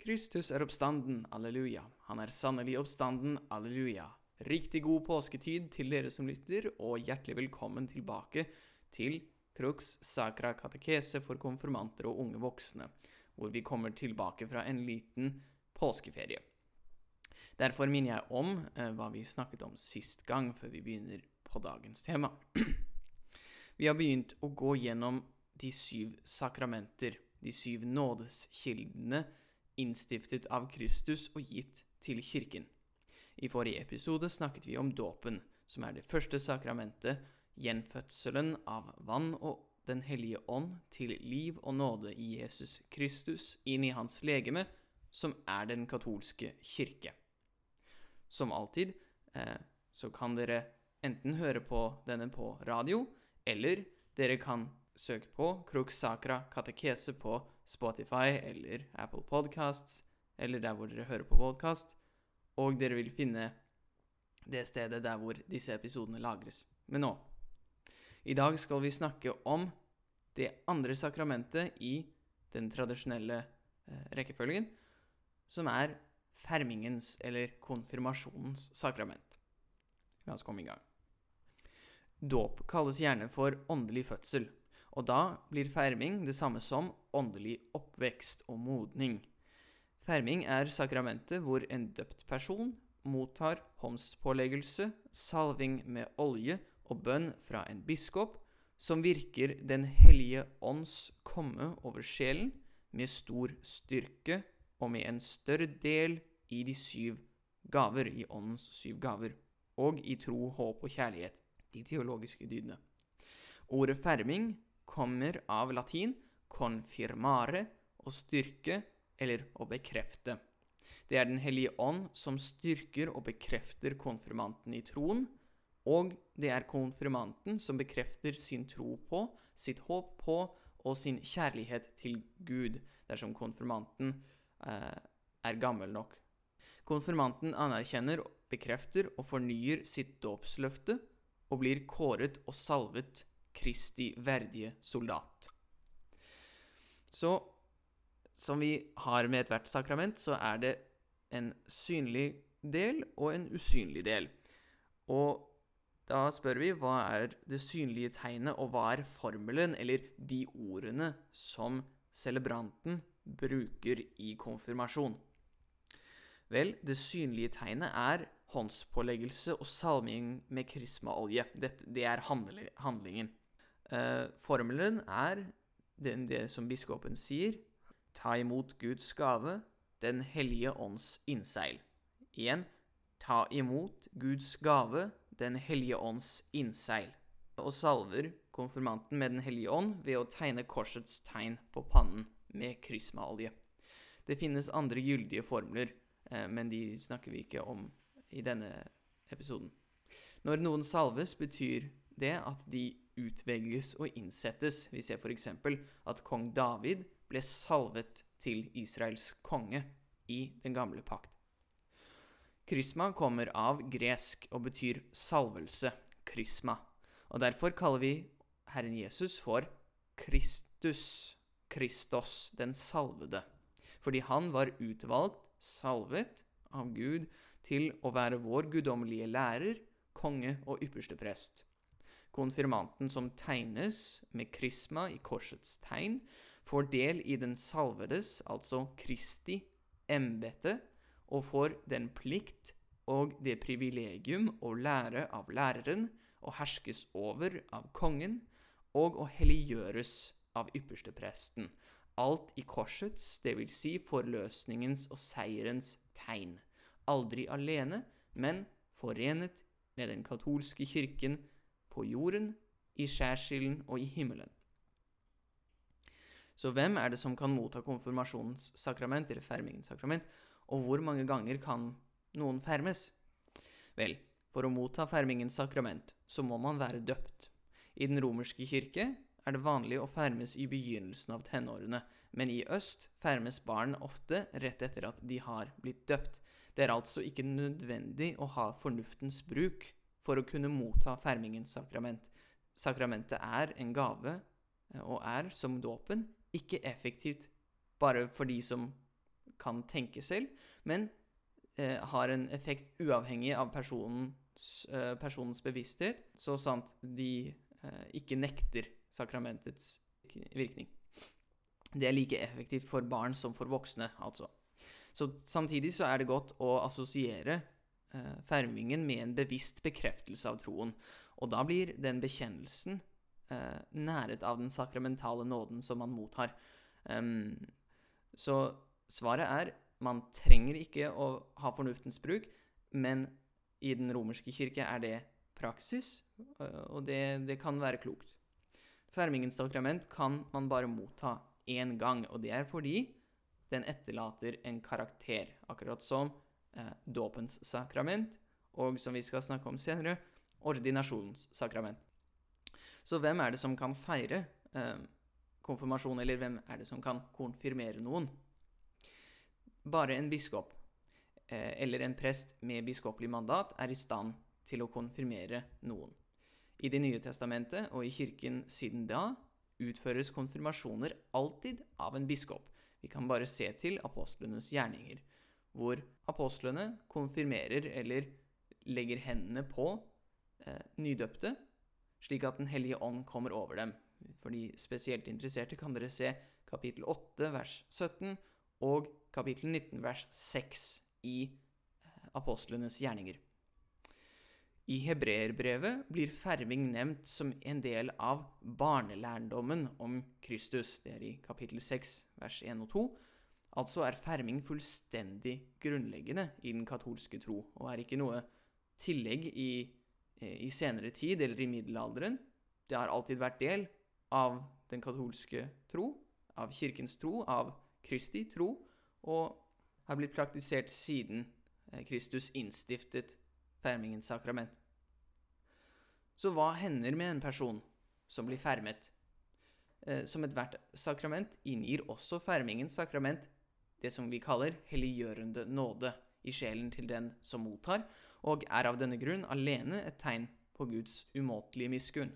Kristus er oppstanden, alleluja. Han er sannelig oppstanden, alleluja. Riktig god påsketid til dere som lytter, og hjertelig velkommen tilbake til Crux Sacra Katekese for konfirmanter og unge voksne, hvor vi kommer tilbake fra en liten påskeferie. Derfor minner jeg om eh, hva vi snakket om sist gang, før vi begynner på dagens tema. vi har begynt å gå gjennom de syv sakramenter, de syv nådeskildene, innstiftet av Kristus og gitt til kirken. I forrige episode snakket vi om dåpen, som er det første sakramentet, gjenfødselen av vann og Den hellige ånd til liv og nåde i Jesus Kristus inn i hans legeme, som er den katolske kirke. Som alltid eh, så kan dere enten høre på denne på radio, eller dere kan søke på Crux Sacra katekese på Spotify eller Apple Podcasts, eller der hvor dere hører på podkast, og dere vil finne det stedet der hvor disse episodene lagres. Men nå I dag skal vi snakke om det andre sakramentet i den tradisjonelle eh, rekkefølgen, som er fermingens eller konfirmasjonens sakrament. La oss komme i gang. Dåp kalles gjerne for åndelig fødsel, og da blir ferming det samme som åndelig oppvekst og modning. Ferming er sakramentet hvor en døpt person mottar håndspåleggelse, salving med olje og bønn fra en biskop, som virker Den hellige ånds komme over sjelen med stor styrke og med en større del i de syv gaver, i åndens syv gaver, og i tro, håp og kjærlighet, de teologiske dydene. Ordet ferming kommer av latin confirmare å styrke eller å bekrefte. Det er Den hellige ånd som styrker og bekrefter konfirmanten i troen, og det er konfirmanten som bekrefter sin tro på, sitt håp på og sin kjærlighet til Gud, dersom konfirmanten eh, er gammel nok. Konfirmanten anerkjenner, bekrefter og fornyer sitt dåpsløfte og blir kåret og salvet Kristi verdige soldat. Så som vi har med ethvert sakrament, så er det en synlig del og en usynlig del. Og da spør vi hva er det synlige tegnet, og hva er formelen, eller de ordene, som celebranten bruker i konfirmasjon? Vel, det synlige tegnet er håndspåleggelse og salming med krismaolje. Det, det er handlingen. Eh, formelen er det, det som biskopen sier ta imot Guds gave, Den hellige ånds innseil. Igjen ta imot Guds gave, Den hellige ånds innseil. Og salver konfirmanten med Den hellige ånd ved å tegne korsets tegn på pannen med krysmaolje. Det finnes andre gyldige formler, eh, men de snakker vi ikke om i denne episoden. Når noen salves, betyr det at de utvelges og innsettes. Vi ser f.eks. at kong David ble salvet til Israels konge i den gamle pakt. Krisma kommer av gresk og betyr salvelse, krisma. Og derfor kaller vi Herren Jesus for Kristus, Kristos, den salvede. Fordi han var utvalgt, salvet av Gud, til å være vår guddommelige lærer, konge og ypperste prest. Konfirmanten som tegnes med krisma i korsets tegn, får del i den salvedes, altså Kristi, embete, og får den plikt og det privilegium å lære av læreren og herskes over av kongen, og å helliggjøres av ypperstepresten. Alt i korsets, dvs. Si forløsningens og seierens tegn. Aldri alene, men forenet med den katolske kirken på jorden, i skjærsilden og i himmelen. Så hvem er det som kan motta konfirmasjonens sakrament, eller fermingens sakrament, og hvor mange ganger kan noen fermes? Vel, for å motta fermingens sakrament så må man være døpt. I den romerske kirke er det vanlig å fermes i begynnelsen av tenårene, men i øst fermes barn ofte rett etter at de har blitt døpt. Det er altså ikke nødvendig å ha fornuftens bruk for å kunne motta fermingens sakrament. Sakramentet er en gave, eh, og er, som dåpen, ikke effektivt bare for de som kan tenke selv, men eh, har en effekt uavhengig av personens, eh, personens bevissthet, så sant de eh, ikke nekter sakramentets virkning. Det er like effektivt for barn som for voksne, altså. Så samtidig så er det godt å assosiere fermingen med en bevisst bekreftelse av troen. Og da blir den bekjennelsen eh, næret av den sakramentale nåden som man mottar. Um, så svaret er man trenger ikke å ha fornuftens bruk, men i den romerske kirke er det praksis, eh, og det, det kan være klokt. Fermingens sakrament kan man bare motta én gang, og det er fordi den etterlater en karakter, akkurat som eh, dåpens sakrament, og som vi skal snakke om senere, ordinasjonens sakrament. Så hvem er det som kan feire eh, konfirmasjon, eller hvem er det som kan konfirmere noen? Bare en biskop eh, eller en prest med biskopelig mandat er i stand til å konfirmere noen. I Det nye testamentet og i kirken siden da utføres konfirmasjoner alltid av en biskop. Vi kan bare se til apostlenes gjerninger, hvor apostlene konfirmerer eller legger hendene på eh, nydøpte, slik at Den hellige ånd kommer over dem. For de spesielt interesserte kan dere se kapittel 8 vers 17 og kapittel 19 vers 6 i eh, apostlenes gjerninger. I hebreerbrevet blir ferming nevnt som en del av barnelærdommen om Kristus. Det er i kapittel 6, vers 1 og 2. Altså er ferming fullstendig grunnleggende i den katolske tro, og er ikke noe tillegg i, eh, i senere tid eller i middelalderen. Det har alltid vært del av den katolske tro, av kirkens tro, av Kristi tro, og har blitt praktisert siden eh, Kristus innstiftet fermingens sakrament. Så hva hender med en person som blir fermet? Eh, som ethvert sakrament inngir også fermingens sakrament det som vi kaller helliggjørende nåde i sjelen til den som mottar, og er av denne grunn alene et tegn på Guds umåtelige miskunn.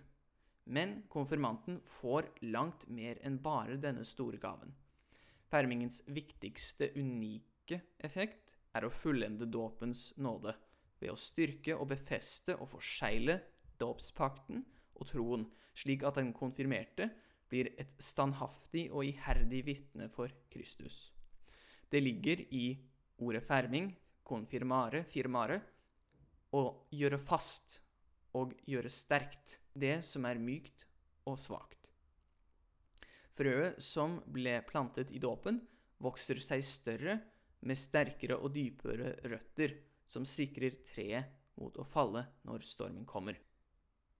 Men konfirmanten får langt mer enn bare denne store gaven. Fermingens viktigste unike effekt er å fullende dåpens nåde, ved å styrke og befeste og forsegle dåpspakten og troen, slik at den konfirmerte blir et standhaftig og iherdig vitne for Kristus. Det ligger i ordet ferming, konfirmare, firmare, å gjøre fast og gjøre sterkt det som er mykt og svakt. Frøet som ble plantet i dåpen, vokser seg større med sterkere og dypere røtter, som sikrer treet mot å falle når stormen kommer.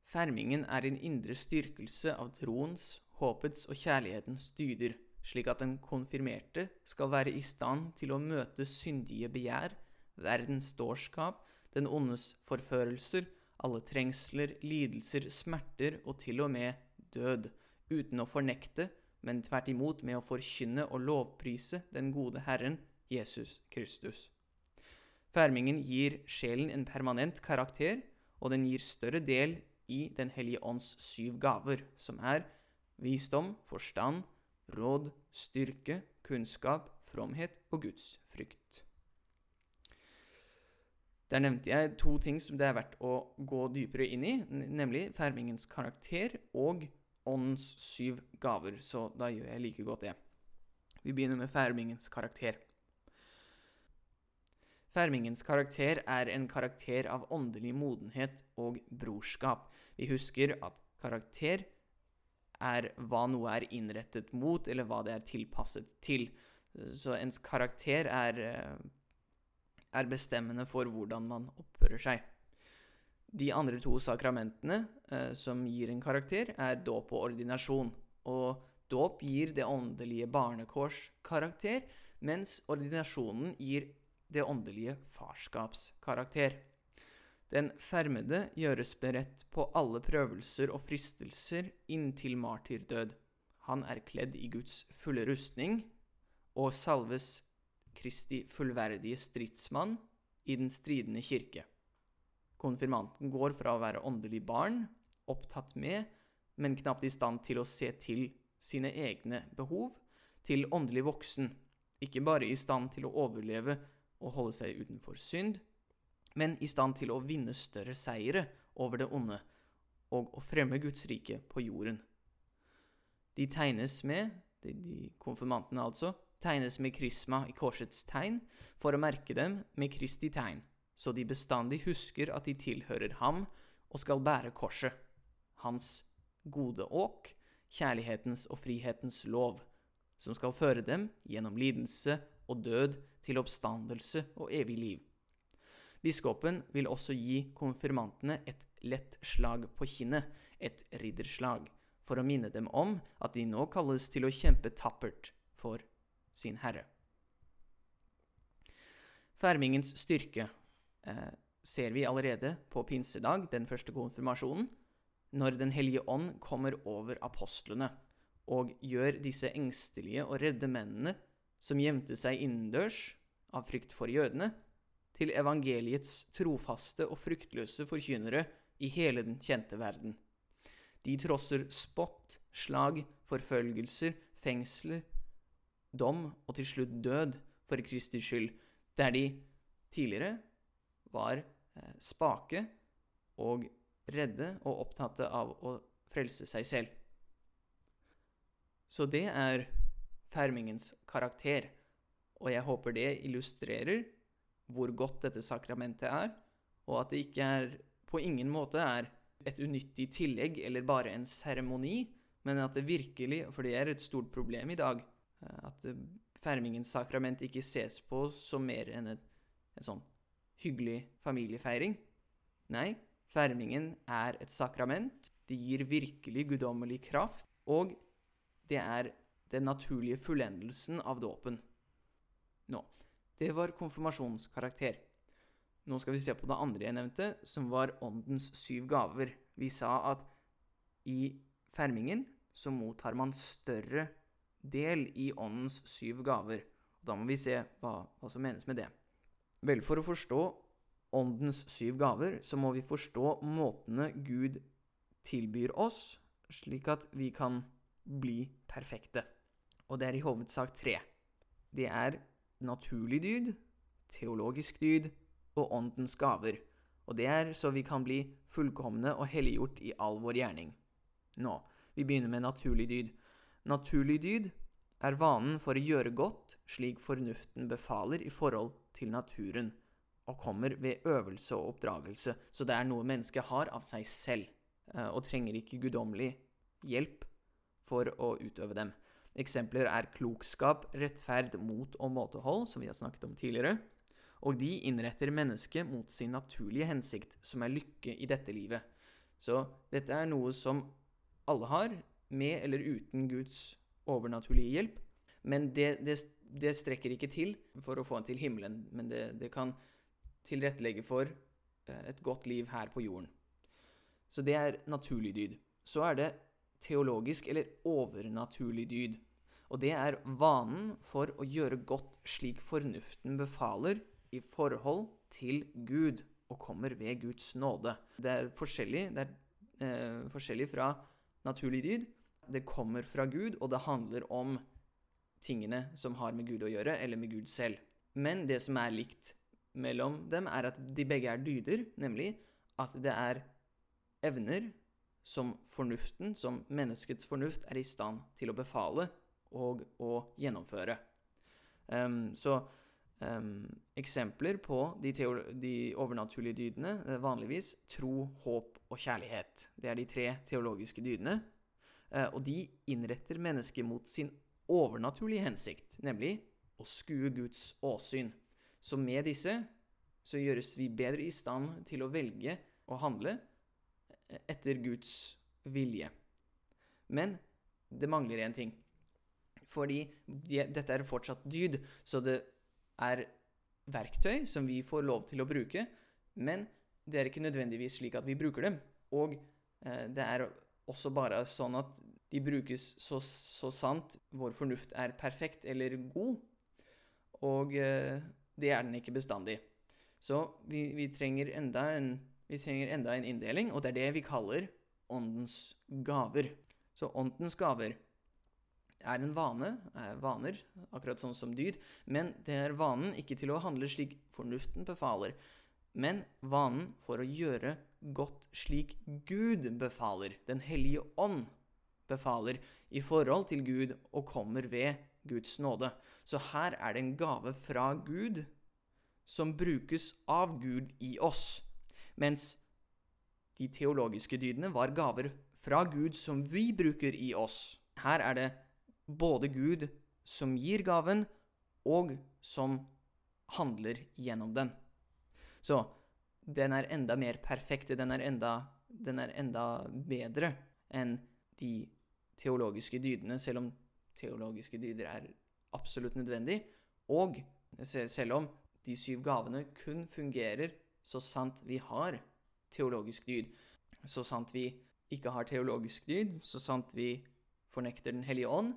Fermingen er en indre styrkelse av troens, håpets og kjærlighetens dyder, slik at den konfirmerte skal være i stand til å møte syndige begjær, verdens dårskap, den ondes forførelser, alle trengsler, lidelser, smerter og til og med død, uten å fornekte, men tvert imot med å forkynne og lovprise den gode Herren, Jesus Kristus. Fermingen gir sjelen en permanent karakter, og den gir større del i Den hellige ånds syv gaver, som er visdom, forstand, råd, styrke, kunnskap, fromhet og Guds frykt. Der nevnte jeg to ting som det er verdt å gå dypere inn i, nemlig fermingens karakter og åndens syv gaver, så da gjør jeg like godt det. Vi begynner med fermingens karakter. Fermingens karakter er en karakter av åndelig modenhet og brorskap. Vi husker at karakter er hva noe er innrettet mot, eller hva det er tilpasset til. Så ens karakter er, eh, er bestemmende for hvordan man oppfører seg. De andre to sakramentene eh, som gir en karakter, er dåp og ordinasjon. Og dåp gir det åndelige barnekors karakter, mens ordinasjonen gir det åndelige farskapskarakter. Den fermede gjøres beredt på alle prøvelser og fristelser inntil martyrdød. Han er kledd i Guds fulle rustning og salves Kristi fullverdige stridsmann i den stridende kirke. Konfirmanten går fra å være åndelig barn, opptatt med, men knapt i stand til å se til sine egne behov, til åndelig voksen, ikke bare i stand til å overleve og holde seg utenfor synd, men i stand til å vinne større seire over det onde og å fremme Guds rike på jorden. De tegnes med, de, de konfirmantene altså, tegnes med krisma i korsets tegn for å merke dem med Kristi tegn, så de bestandig husker at de tilhører ham og skal bære korset, hans gode åk, kjærlighetens og frihetens lov, som skal føre dem gjennom lidelse og død til oppstandelse og evig liv. Biskopen vil også gi konfirmantene et lett slag på kinnet, et ridderslag, for å minne dem om at de nå kalles til å kjempe tappert for sin herre. Fermingens styrke eh, ser vi allerede på pinsedag, den første konfirmasjonen, når Den hellige ånd kommer over apostlene og gjør disse engstelige og redde mennene som gjemte seg innendørs av frykt for jødene, til evangeliets trofaste og fryktløse forkynnere i hele den kjente verden. De trosser spott, slag, forfølgelser, fengsler, dom og til slutt død for Kristi skyld, der de tidligere var eh, spake og redde og opptatte av å frelse seg selv. Så det er fermingens karakter, og jeg håper det illustrerer hvor godt dette sakramentet er, og at det ikke er på ingen måte er et unyttig tillegg eller bare en seremoni, men at det virkelig, for det er et stort problem i dag, eh, at fermingens sakrament ikke ses på som mer enn en, en sånn hyggelig familiefeiring. Nei, fermingen er et sakrament. Det gir virkelig guddommelig kraft, og det er den naturlige fullendelsen av dåpen. Nå, det var konfirmasjonskarakter. Nå skal vi se på det andre jeg nevnte, som var åndens syv gaver. Vi sa at i fermingen så mottar man større del i åndens syv gaver. Da må vi se hva, hva som menes med det. Vel, for å forstå åndens syv gaver, så må vi forstå måtene Gud tilbyr oss, slik at vi kan bli perfekte. Og det er i hovedsak tre. Det er naturlig dyd, teologisk dyd og åndens gaver. Og det er så vi kan bli fullkomne og helliggjort i all vår gjerning. Nå, vi begynner med naturlig dyd. Naturlig dyd er vanen for å gjøre godt slik fornuften befaler i forhold til naturen, og kommer ved øvelse og oppdragelse, så det er noe mennesket har av seg selv, eh, og trenger ikke guddommelig hjelp for å utøve dem. Eksempler er klokskap, rettferd, mot og måtehold, som vi har snakket om tidligere. Og de innretter mennesket mot sin naturlige hensikt, som er lykke i dette livet. Så dette er noe som alle har, med eller uten Guds overnaturlige hjelp. Men det, det, det strekker ikke til for å få en til himmelen, men det, det kan tilrettelegge for eh, et godt liv her på jorden. Så det er naturlig dyd. Så er det teologisk eller overnaturlig dyd. Og det er vanen for å gjøre godt slik fornuften befaler i forhold til Gud, og kommer ved Guds nåde. Det er forskjellig, det er, eh, forskjellig fra naturlig dyd. Det kommer fra Gud, og det handler om tingene som har med Gud å gjøre, eller med Gud selv. Men det som er likt mellom dem, er at de begge er dyder, nemlig at det er evner som fornuften, som menneskets fornuft, er i stand til å befale og å gjennomføre. Um, så um, eksempler på de, de, overnaturlige dydene er vanligvis tro, håp og kjærlighet. Det er de tre teologiske dydene. Uh, og de innretter mennesket mot sin overnaturlige hensikt, nemlig å skue Guds åsyn. Så med disse så gjøres vi bedre i stand til å velge å handle etter Guds vilje. Men det mangler én ting. Fordi de, dette er fortsatt dyd, så det er verktøy som vi får lov til å bruke, men det er ikke nødvendigvis slik at vi bruker dem. Og eh, det er også bare sånn at de brukes så, så sant vår fornuft er perfekt eller god, og eh, det er den ikke bestandig. Så vi, vi trenger enda en vi trenger enda en inndeling, og det er det vi kaller åndens gaver. Så åndens gaver er en vane, er vaner, akkurat sånn som dyd, men det er vanen ikke til å handle slik fornuften befaler, men vanen for å gjøre godt slik Gud befaler, Den hellige ånd befaler, i forhold til Gud og kommer ved Guds nåde. Så her er det en gave fra Gud som brukes av Gud i oss, mens de teologiske dydene var gaver fra Gud som vi bruker i oss. Her er det både Gud som gir gaven, og som handler gjennom den. Så den er enda mer perfekt, den er enda, den er enda bedre enn de teologiske dydene, selv om teologiske dyder er absolutt nødvendig, og selv om de syv gavene kun fungerer så sant vi har teologisk dyd. Så sant vi ikke har teologisk dyd, så sant vi fornekter Den hellige ånd,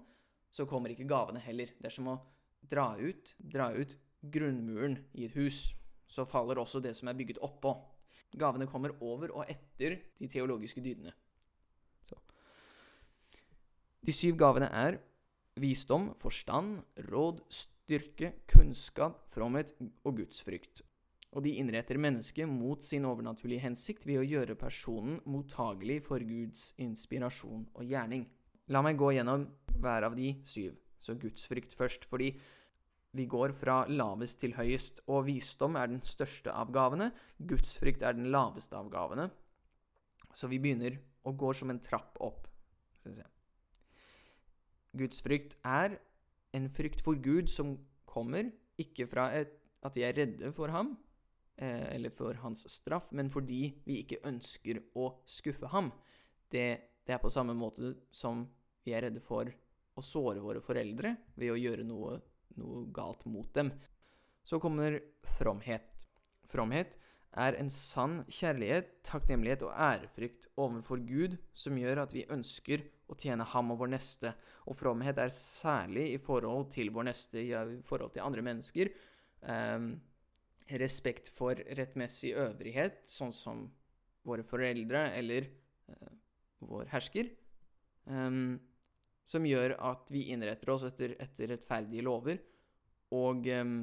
så kommer ikke gavene heller. Det er som å dra ut, dra ut grunnmuren i et hus. Så faller også det som er bygget oppå. Gavene kommer over og etter de teologiske dydene. Så. De syv gavene er visdom, forstand, råd, styrke, kunnskap, fromhet og gudsfrykt. Og de innretter mennesket mot sin overnaturlige hensikt ved å gjøre personen mottagelig for Guds inspirasjon og gjerning. La meg gå gjennom hver av de syv. Så gudsfrykt først, fordi vi går fra lavest til høyest, og visdom er den største av gavene. Gudsfrykt er den laveste av gavene. Så vi begynner og går som en trapp opp. Synes jeg. Gudsfrykt er en frykt for Gud som kommer ikke fra et, at vi er redde for ham eh, eller for hans straff, men fordi vi ikke ønsker å skuffe ham. Det, det er på samme måte som vi er redde for å såre våre foreldre ved å gjøre noe, noe galt mot dem. Så kommer fromhet. Fromhet er en sann kjærlighet, takknemlighet og ærefrykt overfor Gud som gjør at vi ønsker å tjene ham og vår neste. Og fromhet er særlig i forhold til vår neste, i forhold til andre mennesker. Um, respekt for rettmessig øvrighet, sånn som våre foreldre eller uh, vår hersker. Um, som gjør at vi innretter oss etter, etter rettferdige lover og um,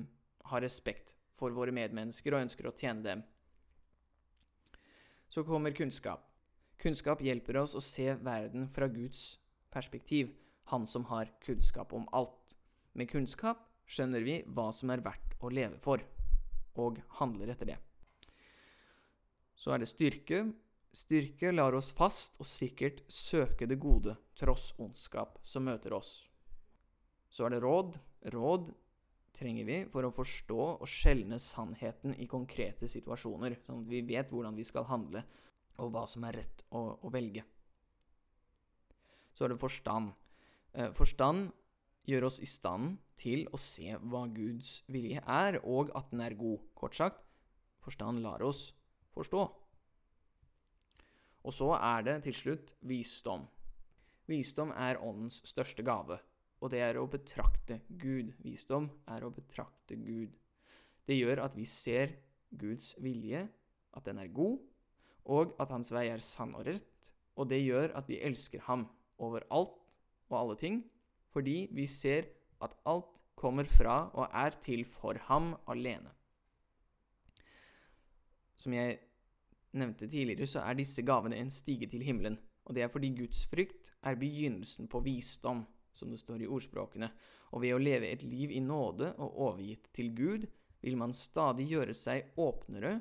har respekt for våre medmennesker og ønsker å tjene dem. Så kommer kunnskap. Kunnskap hjelper oss å se verden fra Guds perspektiv, han som har kunnskap om alt. Med kunnskap skjønner vi hva som er verdt å leve for, og handler etter det. Så er det styrke, Styrke lar oss fast og sikkert søke det gode, tross ondskap som møter oss. Så er det råd. Råd trenger vi for å forstå og skjelne sannheten i konkrete situasjoner, sånn at vi vet hvordan vi skal handle, og hva som er rett å, å velge. Så er det forstand. Eh, forstand gjør oss i stand til å se hva Guds vilje er, og at den er god. Kort sagt, forstand lar oss forstå. Og så er det til slutt visdom. Visdom er åndens største gave, og det er å betrakte Gud. Visdom er å betrakte Gud. Det gjør at vi ser Guds vilje, at den er god, og at hans vei er sann og rett, og det gjør at vi elsker ham over alt og alle ting, fordi vi ser at alt kommer fra og er til for ham alene. Som jeg nevnte tidligere, så er disse gavene en stige til himmelen. Og det er fordi Guds frykt er begynnelsen på visdom, som det står i ordspråkene. Og ved å leve et liv i nåde og overgitt til Gud, vil man stadig gjøre seg åpnere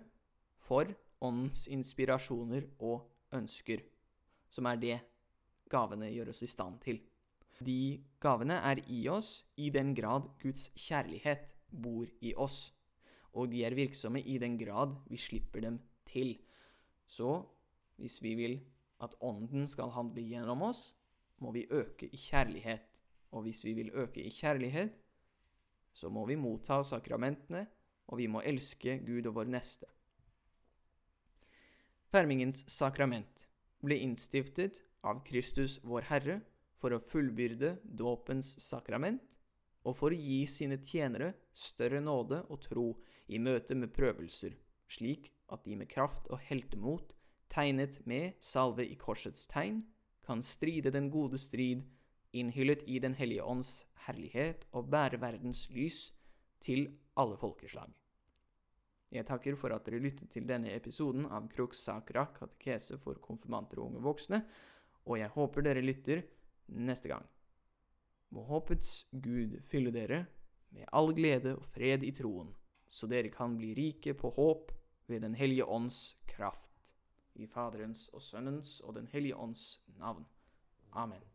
for åndens inspirasjoner og ønsker, som er det gavene gjør oss i stand til. De gavene er i oss i den grad Guds kjærlighet bor i oss, og de er virksomme i den grad vi slipper dem til. Så hvis vi vil at Ånden skal handle gjennom oss, må vi øke i kjærlighet. Og hvis vi vil øke i kjærlighet, så må vi motta sakramentene, og vi må elske Gud og vår neste. Fermingens sakrament ble innstiftet av Kristus vår Herre for å fullbyrde dåpens sakrament og for å gi sine tjenere større nåde og tro i møte med prøvelser, slik at de med kraft og heltemot, tegnet med salve i korsets tegn, kan stride den gode strid, innhyllet i Den hellige ånds herlighet og bære verdens lys til alle folkeslag. Jeg takker for at dere lyttet til denne episoden av Crux Sacra katekese for konfirmanter og unge voksne, og jeg håper dere lytter neste gang. Må håpets Gud fylle dere med all glede og fred i troen, så dere kan bli rike på håp ved Den hellige ånds kraft. I Faderens og Sønnens og Den hellige ånds navn. Amen.